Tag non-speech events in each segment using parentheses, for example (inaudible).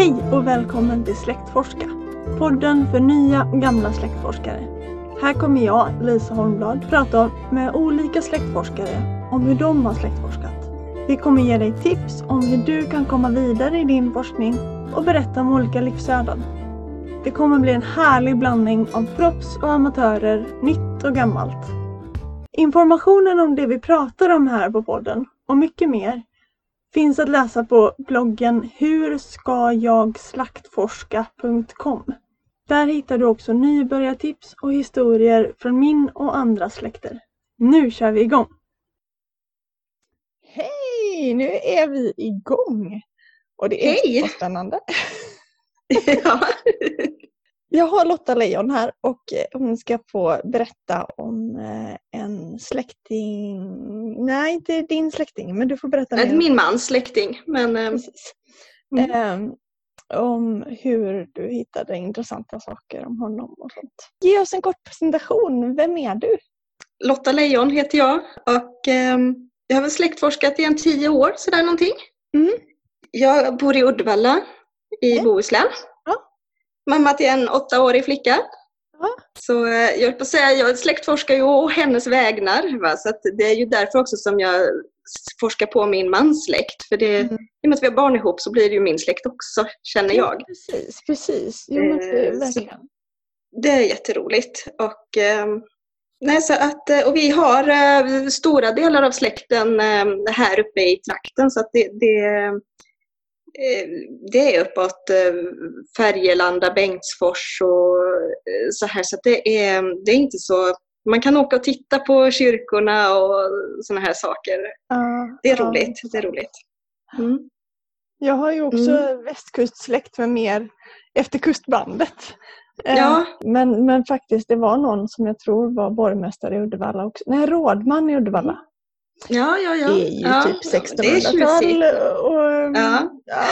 Hej och välkommen till Släktforska! Podden för nya och gamla släktforskare. Här kommer jag, Lisa Holmblad, prata med olika släktforskare om hur de har släktforskat. Vi kommer ge dig tips om hur du kan komma vidare i din forskning och berätta om olika livsöden. Det kommer bli en härlig blandning av proffs och amatörer, nytt och gammalt. Informationen om det vi pratar om här på podden och mycket mer finns att läsa på bloggen hurskajagslaktforska.com. Där hittar du också nybörjartips och historier från min och andra släkter. Nu kör vi igång! Hej! Nu är vi igång! Och det är Hej! så spännande. (laughs) (laughs) ja. Jag har Lotta Lejon här och eh, hon ska få berätta om eh, en släkting. Nej, inte din släkting, men du får berätta Nej. Min mans släkting. Men eh, Precis. Mm. Ehm, om hur du hittade intressanta saker om honom och sånt. Ge oss en kort presentation. Vem är du? Lotta Lejon heter jag och ehm, jag har väl släktforskat i en tio år, sådär någonting. Mm. Jag bor i Uddevalla i Ja. Bohuslän. Ja. Mamma till en åttaårig flicka. Ja. Så eh, jag höll på att säga, jag släktforskar ju å hennes vägnar. Va? Så det är ju därför också som jag forskar på min mans släkt. För det, Mm. i och med att vi har barn ihop så blir det ju min släkt också, känner jag. precis, precis. Jo, men det, Eh, verkligen. Det är jätteroligt. Och, ehm, nej, så att, eh, och vi har eh, stora delar av släkten eh, här uppe i trakten så att det, det, eh, det är uppåt eh, Färgelanda, Bengtsfors och eh, så här. Så det, är, det är inte så... Man kan åka och titta på kyrkorna och sådana här saker. Ja, Det är ja, roligt. Det är roligt. Mm. Jag har ju också Mm. västkustsläkt med mer efter kustbandet. Eh, Ja. Men, men faktiskt, det var någon som jag tror var borgmästare i Uddevalla också. Nej, rådman i Uddevalla. Ja, ja, ja. Det är ju ja. typ Det är 1600-tal. tjusigt. Och, Ja. ja,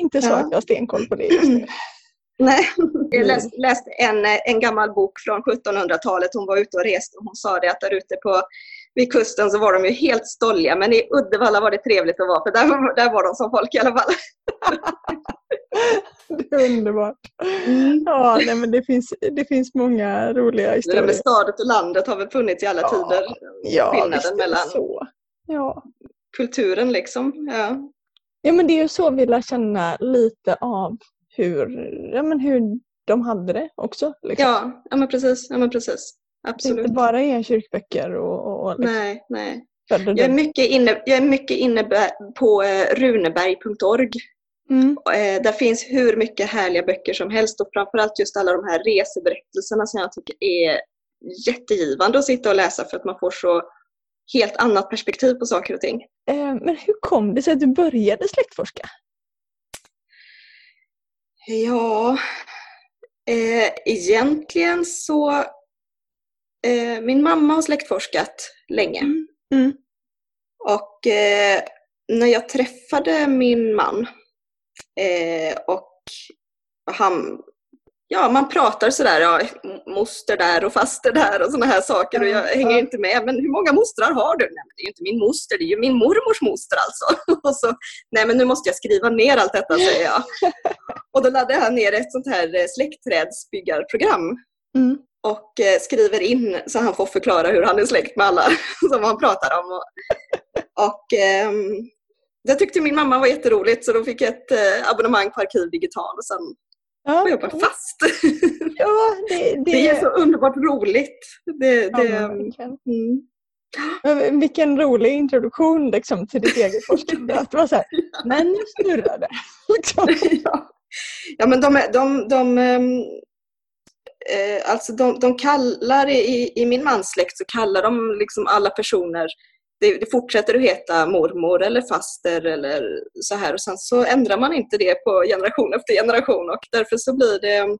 inte så att jag har stenkoll på det just nu. (clears throat) Nej, jag läste, läste en, en gammal bok från 1700-talet. Hon var ute och reste och hon sa det att där ute på vid kusten så var de ju helt stolliga men i Uddevalla var det trevligt att vara för där, där var de som folk i alla fall. (laughs) (laughs) Det är underbart. Ja, nej, men det, finns, det finns många roliga Det historier. med stadet och landet har väl funnits i alla Ja, tider. Ja, visst Skillnaden det mellan så. Ja. kulturen liksom. Ja. ja, men det är ju så vi lär känna lite av hur, ja, men hur de hade det också. Liksom. Ja, ja men precis. Ja, men precis. Det Absolut. inte bara är kyrkböcker och, och, och liksom, Nej, nej. Jag är det. mycket inne, jag är mycket inne på eh, runeberg.org. Mm. Eh, där finns hur mycket härliga böcker som helst och framförallt just alla de här reseberättelserna som jag tycker är jättegivande att sitta och läsa för att man får så helt annat perspektiv på saker och ting. Eh, men hur kom det sig att du började släktforska? Ja, eh, egentligen så eh, min mamma har släktforskat länge Mm. och eh, när jag träffade min man eh, och han Ja, man pratar sådär, ja, moster där och faster där och sådana här saker och jag Ja, hänger inte med. Men hur många mostrar har du? Nej, men det är ju inte min moster, det är ju min mormors moster alltså. (laughs) Och så, nej men nu måste jag skriva ner allt detta, säger jag. (laughs) Och då laddade han ner ett sånt här eh, släktträdsbyggarprogram Mm. och eh, skriver in så han får förklara hur han är släkt med alla (laughs) som han pratar om. Och, och ehm, det tyckte min mamma var jätteroligt så då fick jag ett eh, abonnemang på Arkiv Digital och sen Ja, jag bara fast. ja, det, (laughs) det, Det är så underbart roligt. Det, ja, det, verkligen. mm. Men Vilken rolig introduktion liksom, till ditt eget (laughs) forskande. Att det var så här, men nu snurrar det. Liksom. (laughs) ja. ja, men de, de, de, ehm, eh, alltså de, de kallar i, i min mans släkt så kallar de liksom alla personer det, det fortsätter att heta mormor eller faster eller så här och sen så ändrar man inte det på generation efter generation och därför så blir det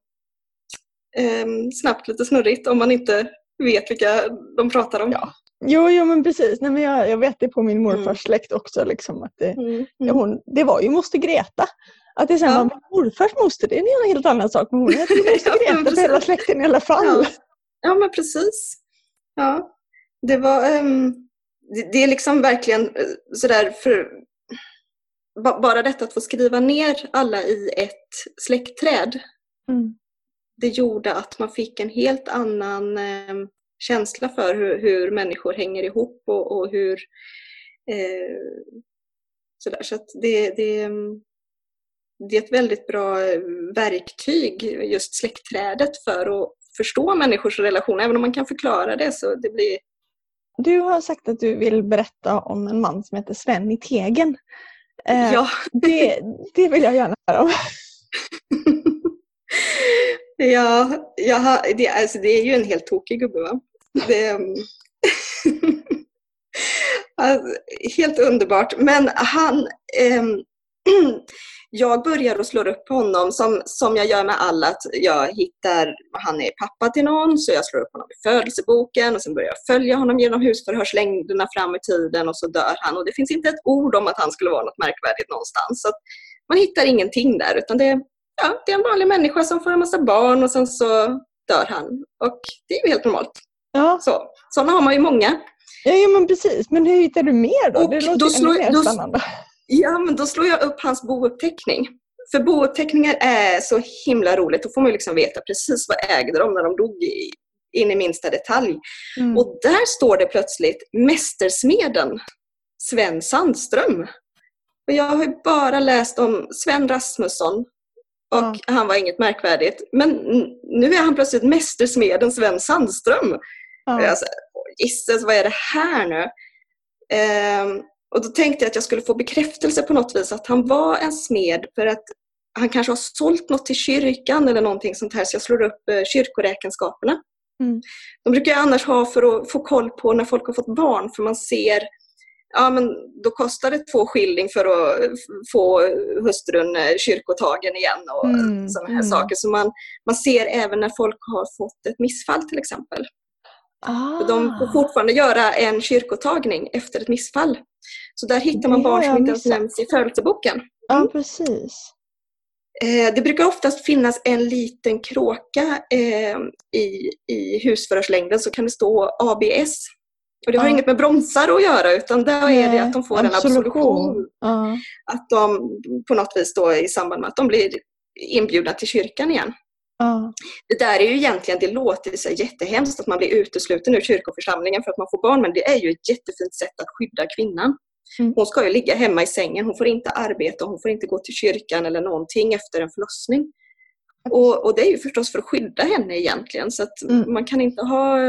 ehm, snabbt lite snurrigt om man inte vet vilka de pratar om. Ja. Jo, jo, men precis. Nej, men jag, jag vet det på min morfars Mm. släkt också. Liksom, att det, Mm, ja, mm. hon, det var ju moster Greta. Att det sen Ja. var morfars moster, det är en helt annan sak. Men hon ju (laughs) moster Ja, Greta för hela släkten i alla fall. Ja. Ja, men precis. Ja. Det var... ehm, det, det är liksom verkligen eh, sådär för... bara detta att få skriva ner alla i ett släktträd, Mm. det gjorde att man fick en helt annan eh, känsla för hur, hur människor hänger ihop och, och hur eh, sådär. Så att det, det, det är ett väldigt bra eh, verktyg, just släktträdet, för att förstå människors relation. Även om man kan förklara det så det blir Du har sagt att du vill berätta om en man som heter Sven i Tegen. Eh, Ja, det, det vill jag gärna höra om. (laughs) ja jag har, det, alltså, det är ju en helt tokig gubbe va? Det, (laughs) alltså, helt underbart. Men han, ehm, (clears throat) jag börjar att slå upp honom som, som jag gör med alla. Att jag hittar, han är pappa till någon, så jag slår upp honom i födelseboken och sen börjar jag följa honom genom husförhörslängderna fram i tiden och så dör han. Och det finns inte ett ord om att han skulle vara något märkvärdigt någonstans. Så man hittar ingenting där utan det, ja, det är en vanlig människa som får en massa barn och sen så dör han. Och det är ju helt normalt. Ja, Så, sådana har man ju många. ja, ja men precis. Men hur hittar du mer då? Och det låter då ännu slår- mer då- spännande. Ja, men då slår jag upp hans bouppteckning. För bouppteckningar är så himla roligt. Då får man liksom veta precis vad ägde de när de dog i, in i minsta detalj. Mm. Och där står det plötsligt Mästersmeden Sven Sandström. Och jag har ju bara läst om Sven Rasmusson och Ja. han var inget märkvärdigt. Men nu är han plötsligt Mästersmeden Sven Sandström. ja. Alltså, Gisses, vad är det här nu? Ehm, och då tänkte jag att jag skulle få bekräftelse på något vis att han var en smed för att han kanske har sålt något till kyrkan eller någonting sånt här så jag slår upp eh, kyrkoräkenskaperna. Mm. De brukar jag annars ha för att få koll på när folk har fått barn för man ser Ja men då kostar det två skilling för att f- få hustrun eh, kyrkotagen igen och Mm, sådana här mm. saker. Så man, man ser även när folk har fått ett missfall till exempel. Ah. De får fortfarande göra en kyrkotagning efter ett missfall. Så där hittar man barn som inte ens nämns i födelseboken. Ja, precis. Eh, det brukar oftast finnas en liten kråka eh, i, i husförhörslängden så kan det stå ABS. Och det har Ja. inget med bromsar att göra utan där är det att de får en absolution. Ja. Att de på något vis då i samband med att de blir inbjudna till kyrkan igen. Ja. Det där är ju egentligen, det låter så jättehemskt att man blir utesluten ur kyrkoförsamlingen för att man får barn, men det är ju ett jättefint sätt att skydda kvinnan. Mm. Hon ska ju ligga hemma i sängen, hon får inte arbeta, hon får inte gå till kyrkan eller någonting efter en förlossning. Och, och det är ju förstås för att skydda henne egentligen, så att Mm. man kan inte ha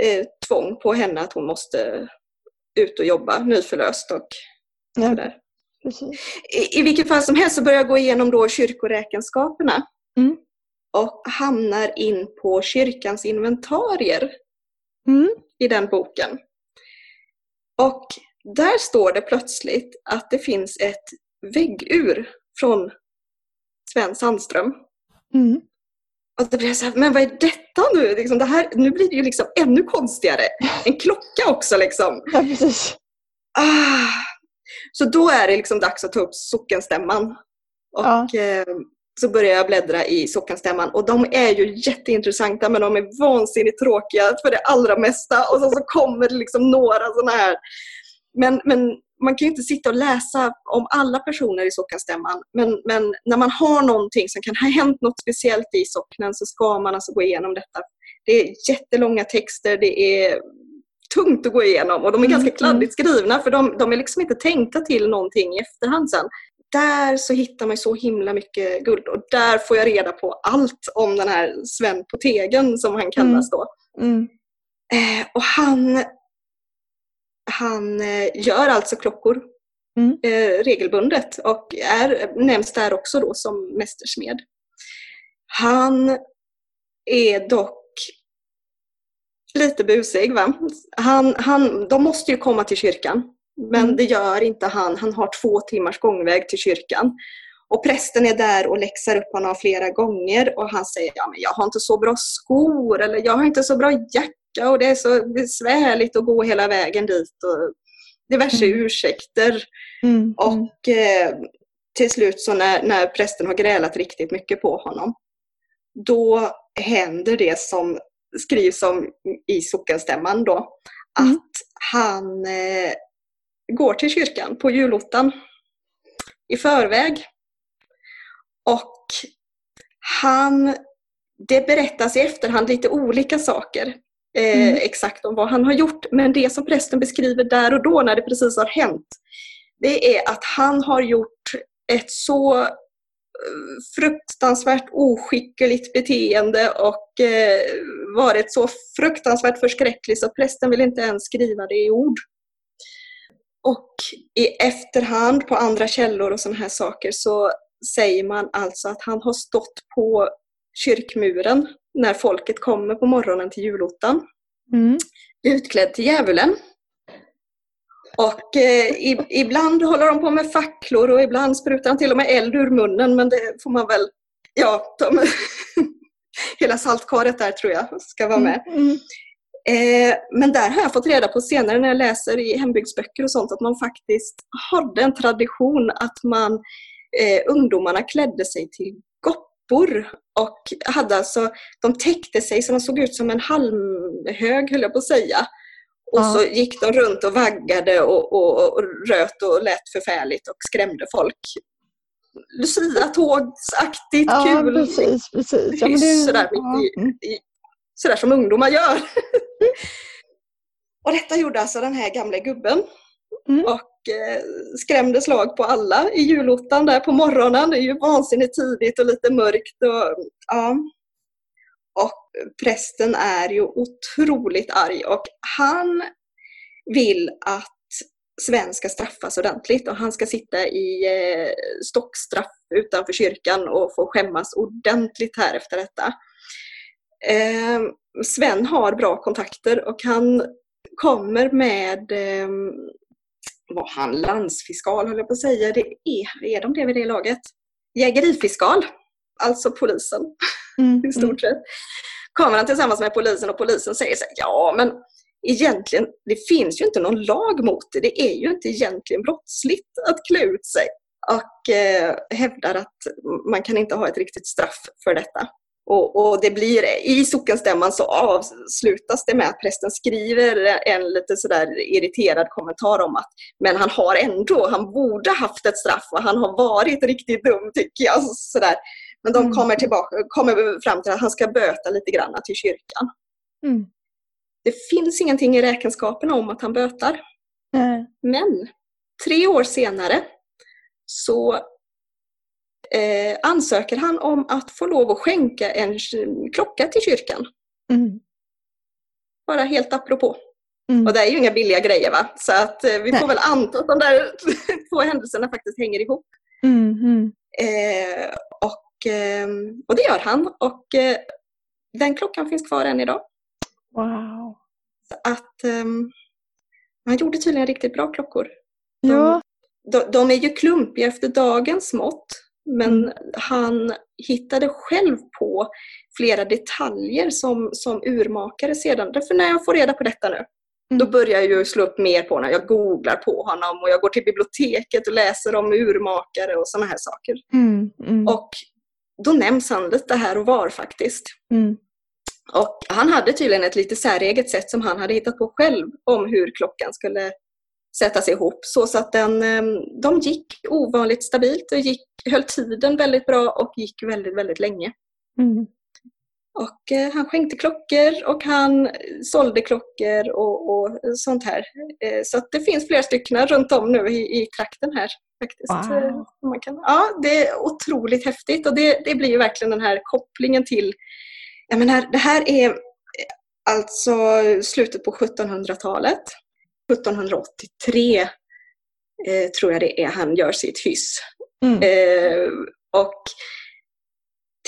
eh, tvång på henne att hon måste ut och jobba nyförlöst och Ja, sådär. precis. I, I vilket fall som helst så börjar jag gå igenom då kyrkoräkenskaperna Mm. Och hamnar in på kyrkans inventarier Mm. i den boken. Och där står det plötsligt att det finns ett väggur från Sven Sandström. Mm. Och då blir jag så här, men vad är detta nu? Liksom det här, nu blir det ju liksom ännu konstigare. En klocka också liksom. Ja, precis. Ah. Så då är det liksom dags att ta upp sockenstämman. Och Ja. eh, så börjar jag bläddra i sockenstämman och de är ju jätteintressanta men de är vansinnigt tråkiga för det allra mesta. Och så, så kommer det liksom några sådana här. Men, men man kan ju inte sitta och läsa om alla personer i sockenstämman. Men, men när man har någonting som kan ha hänt något speciellt i socknen så ska man alltså gå igenom detta. Det är jättelånga texter, det är tungt att gå igenom och de är Mm, ganska kladdigt skrivna för de, de är liksom inte tänkta till någonting i efterhand sen. Där så hittar man så himla mycket guld och där får jag reda på allt om den här Sven på tegen som han kallas då. Mm. Eh, och han, han eh, gör alltså klockor Mm. eh, regelbundet och är, nämns där också då som mästersmed. Han är dock lite busig. Va? Han, han, de måste ju komma till kyrkan, men Mm. det gör inte han. Han har två timmars gångväg till kyrkan. Och prästen är där och läxar upp honom flera gånger och han säger ja, men jag har inte så bra skor eller jag har inte så bra jacka och det är så besvärligt att gå hela vägen dit. Och diverse Mm. ursäkter. Mm. Mm. Och eh, till slut så när, när prästen har grälat riktigt mycket på honom, då händer det som skrivs om i sockenstämman då, att Mm. han eh, går till kyrkan på julottan i förväg. Och han, det berättas i efterhand lite olika saker eh, Mm. exakt om vad han har gjort. Men det som prästen beskriver där och då när det precis har hänt, det är att han har gjort ett så eh, fruktansvärt oskickligt beteende och eh, varit så fruktansvärt förskräcklig så prästen vill inte ens skriva det i ord. Och i efterhand på andra källor och sådana här saker så säger man alltså att han har stått på kyrkmuren när folket kommer på morgonen till julottan Mm. utklädd till djävulen. Och eh, i, ibland håller de på med facklor och ibland sprutar han till och med eld ur munnen men det får man väl, ja, de, (laughs) hela saltkaret där tror jag ska vara med. Mm. Eh, men där har jag fått reda på senare när jag läser i hembygdsböcker och sånt att man faktiskt hade en tradition att man, eh, ungdomarna klädde sig till goppor och hade alltså, de täckte sig så de såg ut som en halmhög höll jag på att säga. Och Ja. så gick de runt och vaggade och, och, och röt och lät förfärligt och skrämde folk. Lucia-tågsaktigt Ja, kul. precis, precis. Ja, men det, Sådär mitt i- Mm. Sådär som ungdomar gör. (laughs) och detta gjorde alltså den här gamla gubben. Mm. Och eh, skrämde slag på alla i julottan där på morgonen. Det är ju vansinnigt tidigt och lite mörkt. Och, ja. och prästen är ju otroligt arg och han vill att Sven ska straffas ordentligt och han ska sitta i eh, stockstraff utanför kyrkan och få skämmas ordentligt här efter detta. Eh, Sven har bra kontakter och han kommer med, eh, var han landsfiskal höll jag på att säga, det är, är de det vid det laget? Jägerifiskal, alltså polisen Mm. (laughs) i stort sett. Kommer han tillsammans med polisen och polisen säger så här, ja men egentligen, det finns ju inte någon lag mot det. Det är ju inte egentligen brottsligt att klä ut sig. Och eh, hävdar att man kan inte ha ett riktigt straff för detta. Och, och det blir, i sockenstämman så avslutas det med att prästen skriver en lite sådär irriterad kommentar om att men han har ändå, han borde haft ett straff och han har varit riktigt dum tycker jag. Sådär. Men de Mm. kommer, tillbaka, kommer fram till att han ska böta lite grann till kyrkan. Mm. Det finns ingenting i räkenskaperna om att han bötar. Nej. Men tre år senare så eh, ansöker han om att få lov att skänka en klocka till kyrkan. Mm. Bara helt apropå. Mm. Och det är ju inga billiga grejer va? Så att eh, vi Nej. får väl anta att de där (laughs) två händelserna faktiskt hänger ihop. Mm. Mm. Eh, och, eh, och det gör han. Och eh, den klockan finns kvar än idag. Wow. Så att ehm, han gjorde tydligen riktigt bra klockor. Ja. De, de är ju klumpiga efter dagens mått. Men han hittade själv på flera detaljer som, som urmakare sedan. Därför när jag får reda på detta nu, då Mm. börjar jag ju slå upp mer på honom. Jag googlar på honom och jag går till biblioteket och läser om urmakare och sådana här saker. Mm. Mm. Och då nämns han lite här och var faktiskt. Mm. Och han hade tydligen ett lite säreget sätt som han hade hittat på själv om hur klockan skulle sättas ihop. Så, så att den, eh, de gick ovanligt stabilt och gick, höll tiden väldigt bra och gick väldigt, väldigt länge. Mm. Och eh, han skänkte klockor och han sålde klockor och, och sånt här. Eh, så det finns flera stycken runt om nu i, i trakten här. faktiskt. Wow. Eh, Man kan, ja, det är otroligt häftigt och det, det blir ju verkligen den här kopplingen till jag menar, det här är alltså slutet på 1700-talet. 1783 eh, tror jag det är han gör sitt hyss. Mm. Eh, och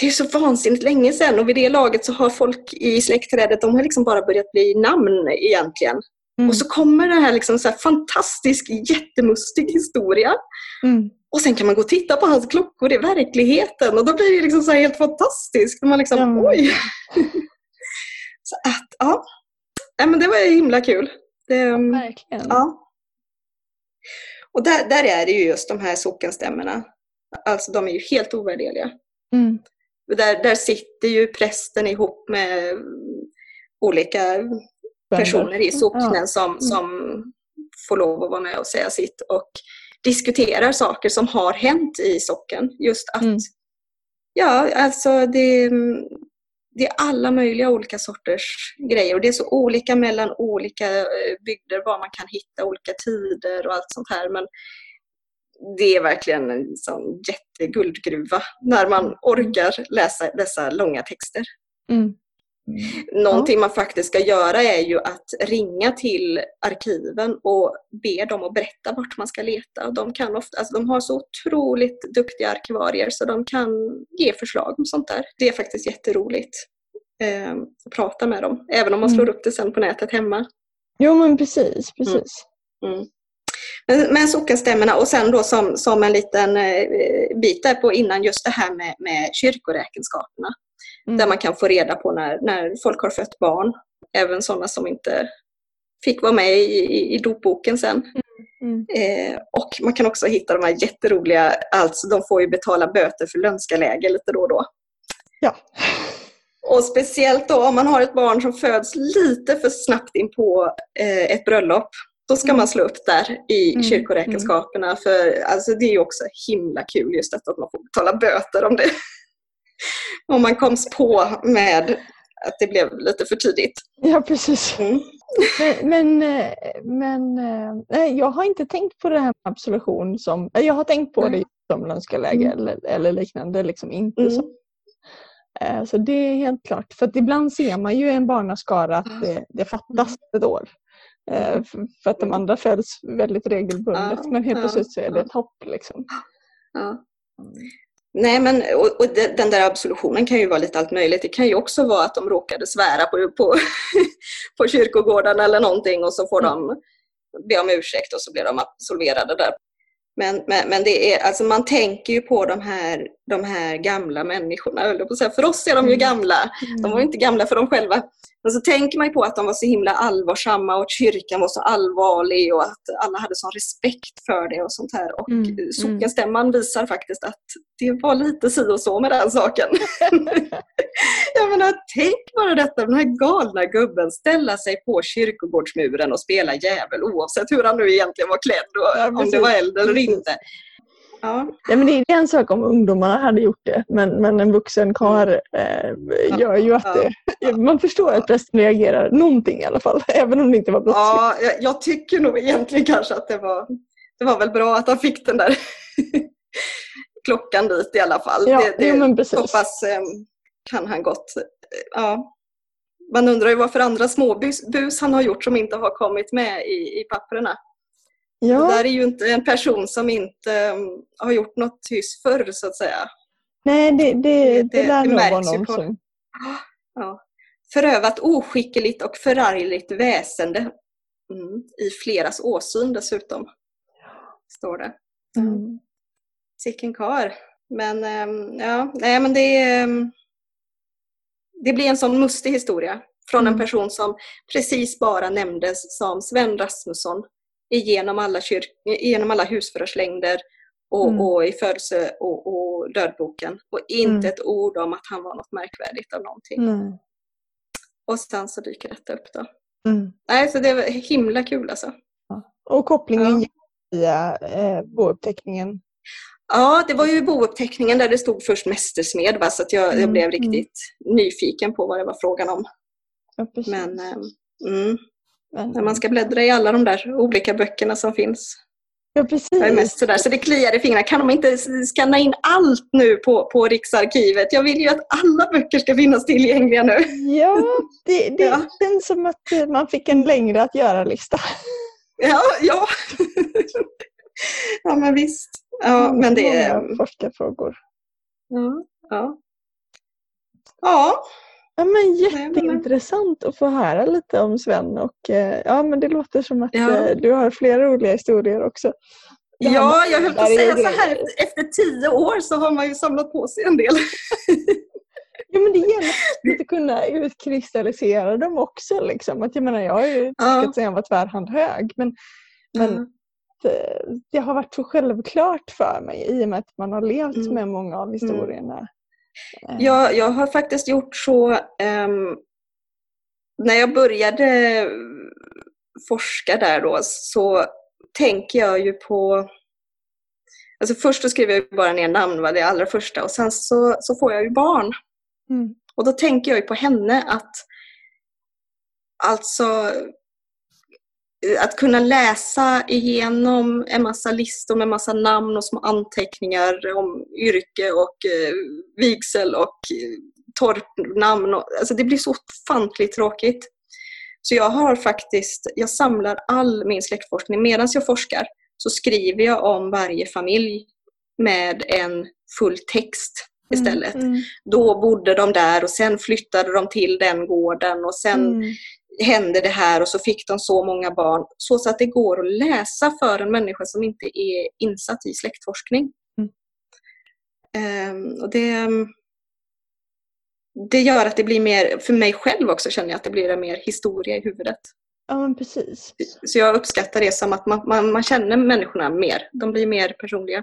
det är så vansinnigt länge sedan och vid det laget så har folk i släktträdet, de har liksom bara börjat bli namn egentligen. Mm. Och så kommer den här liksom så här fantastisk, jättemustig historia. Mm. Och sen kan man gå och titta på hans klockor i verkligheten och då blir det liksom så helt fantastiskt. Man liksom, Ja. oj! (laughs) så att, ja. Nej, men det var himla kul. Det, mm, Verkligen. Ja. Och där, där är det ju just de här sockenstämmorna. Alltså de är ju helt ovärderliga. Mm. Där, där sitter ju prästen ihop med mm, olika personer i socknen som, som får lov att vara med och säga sitt. Och diskuterar saker som har hänt i socken. Just att, Mm. ja, alltså det, det är alla möjliga olika sorters grejer och det är så olika mellan olika eh, bygder var man kan hitta, olika tider och allt sånt här. Men det är verkligen en sån jätteguldgruva när man orkar läsa dessa långa texter. Mm. Någonting man faktiskt ska göra är ju att ringa till arkiven och be dem att berätta vart man ska leta. De, kan ofta, alltså de har så otroligt duktiga arkivarier så de kan ge förslag om sånt där. Det är faktiskt jätteroligt eh, att prata med dem, även om man slår Mm. upp det sen på nätet hemma. Jo men precis, precis. Mm. Men, men sockenstämmorna och sen då som, som en liten eh, bit där på innan just det här med, med kyrkoräkenskaperna. Mm. Där man kan få reda på när, när folk har fött barn. Även sådana som inte fick vara med i, i, i dopboken sen. Mm. Eh, och man kan också hitta de här jätteroliga, alltså de får ju betala böter för lönskaläge lite då och då. Ja. Och speciellt då om man har ett barn som föds lite för snabbt in på eh, ett bröllop. Då ska Mm. man slå upp där i Mm, kyrkoräkenskaperna. För alltså, det är ju också himla kul just detta att man får betala böter om det. Om man koms på med att det blev lite för tidigt. Ja precis. Mm. Men, men, men nej, jag har inte tänkt på det här med absolution som, jag har tänkt på det som lönskeläge Mm. eller, eller liknande, liksom inte Mm. som Eh, Så det är helt klart. För ibland ser man ju i en barnaskara att det, det fattas ett år. Eh, För att de andra föds väldigt regelbundet. Ja, men helt ja, plötsligt så är det ett hopp. Liksom. Ja. Nej, men och, och de- den där absolutionen kan ju vara lite allt möjligt. Det kan ju också vara att de råkade svära på, på, (laughs) på kyrkogården eller någonting och så får de be om ursäkt och så blir de absolverade där. Men, men, men det är, alltså man tänker ju på de här, de här gamla människorna. För oss är de ju Mm. gamla. De var ju inte gamla för dem själva. Men så tänker man ju på att de var så himla allvarsamma och att kyrkan var så allvarlig och att alla hade sån respekt för det och sånt här. Och Mm, mm. sockenstämman visar faktiskt att det var lite si och så med den saken. (laughs) Jag menar, tänk bara detta, den här galna gubben ställa sig på kyrkogårdsmuren och spela djävul oavsett hur han nu egentligen var klädd och Ja, om det var eld eller inte. Ja, Ja, men det är en sak om ungdomarna hade gjort det. Men, men en vuxen karl eh, gör ju att Mm. ja, det, man förstår att prästen reagerar någonting i alla fall. (laughs) Även om det inte var brottsligt. ja jag, jag tycker nog egentligen kanske att det var, det var väl bra att han fick den där (laughs) klockan dit i alla fall. Ja, det, det, jo, men precis. pass eh, kan han gott. eh, Ja. Man undrar ju vad för andra småbus bus han har gjort som inte har kommit med i, i papperna. Det Ja, där är ju inte en person som inte um, har gjort något hyss förr så att säga. nej det, det, det, det- lär det nog vara märks ju någon som... Ja. Förövat oskickligt och förargligt väsende. Mm. I fleras åsyn dessutom. Står det. Mm. Sicken kar. Men ehm, ja, nej men det ehm, Det blir en sån mustig historia. Från en Mm. person som precis bara nämndes som Sven Rasmusson igenom alla, kyrk, igenom alla husförhörslängder och, Mm. och i födelse och, och dödboken. Och inte Mm. ett ord om att han var något märkvärdigt av någonting. Nej. Och sen så dyker detta upp då. Mm. Nej, så det var himla kul alltså. Och kopplingen Ja. via eh, bouppteckningen. Ja, det var ju bouppteckningen där det stod först mästersmed va? så att jag, jag Mm, blev mm. riktigt nyfiken på vad det var frågan om. Ja. Men mm, Men- när man ska bläddra i alla de där olika böckerna som finns. Ja, precis. Jag är mest sådär, så det kliar i fingrarna. Kan de inte skanna in allt nu på, på Riksarkivet? Jag vill ju att alla böcker ska finnas tillgängliga nu. Ja, (laughs) det, det Ja. känns som att eh, man fick en längre att göra-lista. Ja, ja. ja men visst. Ja, men det är... Forskarfrågor. Ja, ja. ja. Ja, men jätteintressant att få höra lite om Sven och eh, ja, men det låter som att Ja. eh, du har flera roliga historier också. Ja, jag höll på att säga så här, efter, tio år så har man ju samlat på sig en del. (laughs) Ja, men det gäller att kunna utkristallisera dem också. Liksom. Att, jag menar, jag har ju Ja. forskat sedan jag var tvärhand hög. Men, men Mm. det, det har varit så självklart för mig i och med att man har levt Mm. med många av historierna. Eh, Jag, jag har faktiskt gjort så ehm, när jag började forska där då så tänker jag ju på Alltså först så skrev jag bara ner namn, var det allra första, och sen så, så får jag ju barn. Mm. Och då tänker jag ju på henne att alltså att kunna läsa igenom en massa listor med massa namn och små anteckningar om yrke och eh, vigsel och eh, torpnamn. Och, alltså det blir så ofantligt tråkigt. Så jag har faktiskt, jag samlar all min släktforskning. Medan jag forskar så skriver jag om varje familj med en full text istället. Mm. Mm. Då bodde de där och sen flyttade de till den gården och sen Mm. Hände det här och så fick de så många barn. Så, att det går att läsa för en människa som inte är insatt i släktforskning. Mm. Ehm, och det, det gör att det blir mer, för mig själv också känner jag att det blir en mer historia i huvudet. Ja men precis. Så jag uppskattar det som att man, man, man känner människorna mer. De blir mer personliga.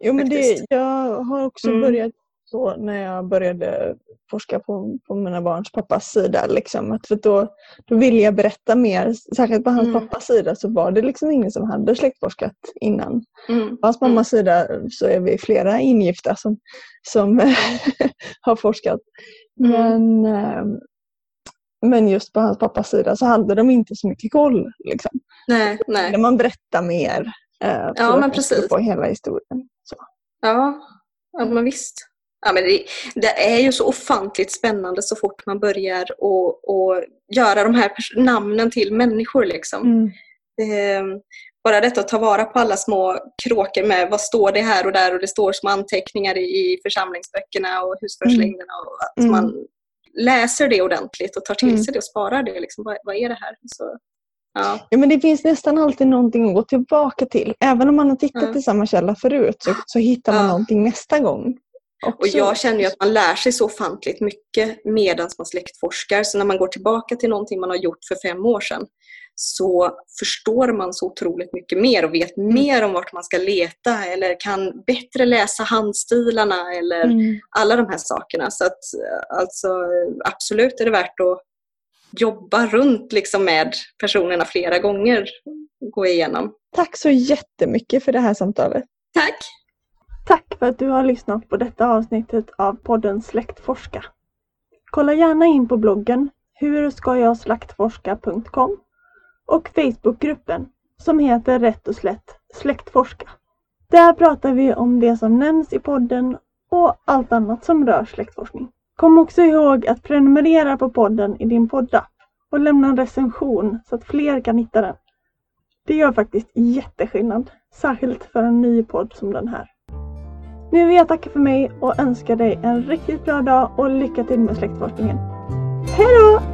Jo men det, jag har också Mm. börjat så när jag började forska på, på mina barns pappas sida. Liksom, att för då, då ville jag berätta mer. Särskilt på hans Mm. pappas sida så var det liksom ingen som hade släktforskat innan. Mm. På hans mammas sida så är vi flera ingifta som, som (laughs) har forskat. Mm. Men, eh, men just på hans pappas sida så hade de inte så mycket koll. Liksom. Nej, nej. När man berättar mer. Eh, Ja, men precis. få hela historien. Så. Ja, ja men visst. Ja, men det, det är ju så ofantligt spännande så fort man börjar och, och göra de här namnen till människor. Liksom. Mm. Eh, bara detta att ta vara på alla små kråkor med vad står det här och där och det står små anteckningar i, i församlingsböckerna och husförhörslängderna och att Mm. man läser det ordentligt och tar till Mm. sig det och sparar det. Liksom. Vad, vad är det här? Så, ja. Ja, men det finns nästan alltid någonting att gå tillbaka till. Även om man har tittat Ja. i samma källa förut så, så hittar man Ja. någonting nästa gång. Och jag känner ju att man lär sig så ofantligt mycket medan man släktforskar. Så när man går tillbaka till någonting man har gjort för fem år sedan så förstår man så otroligt mycket mer och vet Mm. mer om vart man ska leta eller kan bättre läsa handstilarna eller Mm. alla de här sakerna. Så att alltså absolut är det värt att jobba runt liksom med personerna flera gånger. Gå igenom. Tack så jättemycket för det här samtalet. Tack! Tack för att du har lyssnat på detta avsnittet av podden Släktforska. Kolla gärna in på bloggen hurskajagsläktforska.com och Facebookgruppen som heter rätt och slätt Släktforska. Där pratar vi om det som nämns i podden och allt annat som rör släktforskning. Kom också ihåg att prenumerera på podden i din poddapp och lämna en recension så att fler kan hitta den. Det gör faktiskt jätteskillnad, särskilt för en ny podd som den här. Nu vill jag tacka för mig och önska dig en riktigt bra dag och lycka till med släktforskningen. Hej då!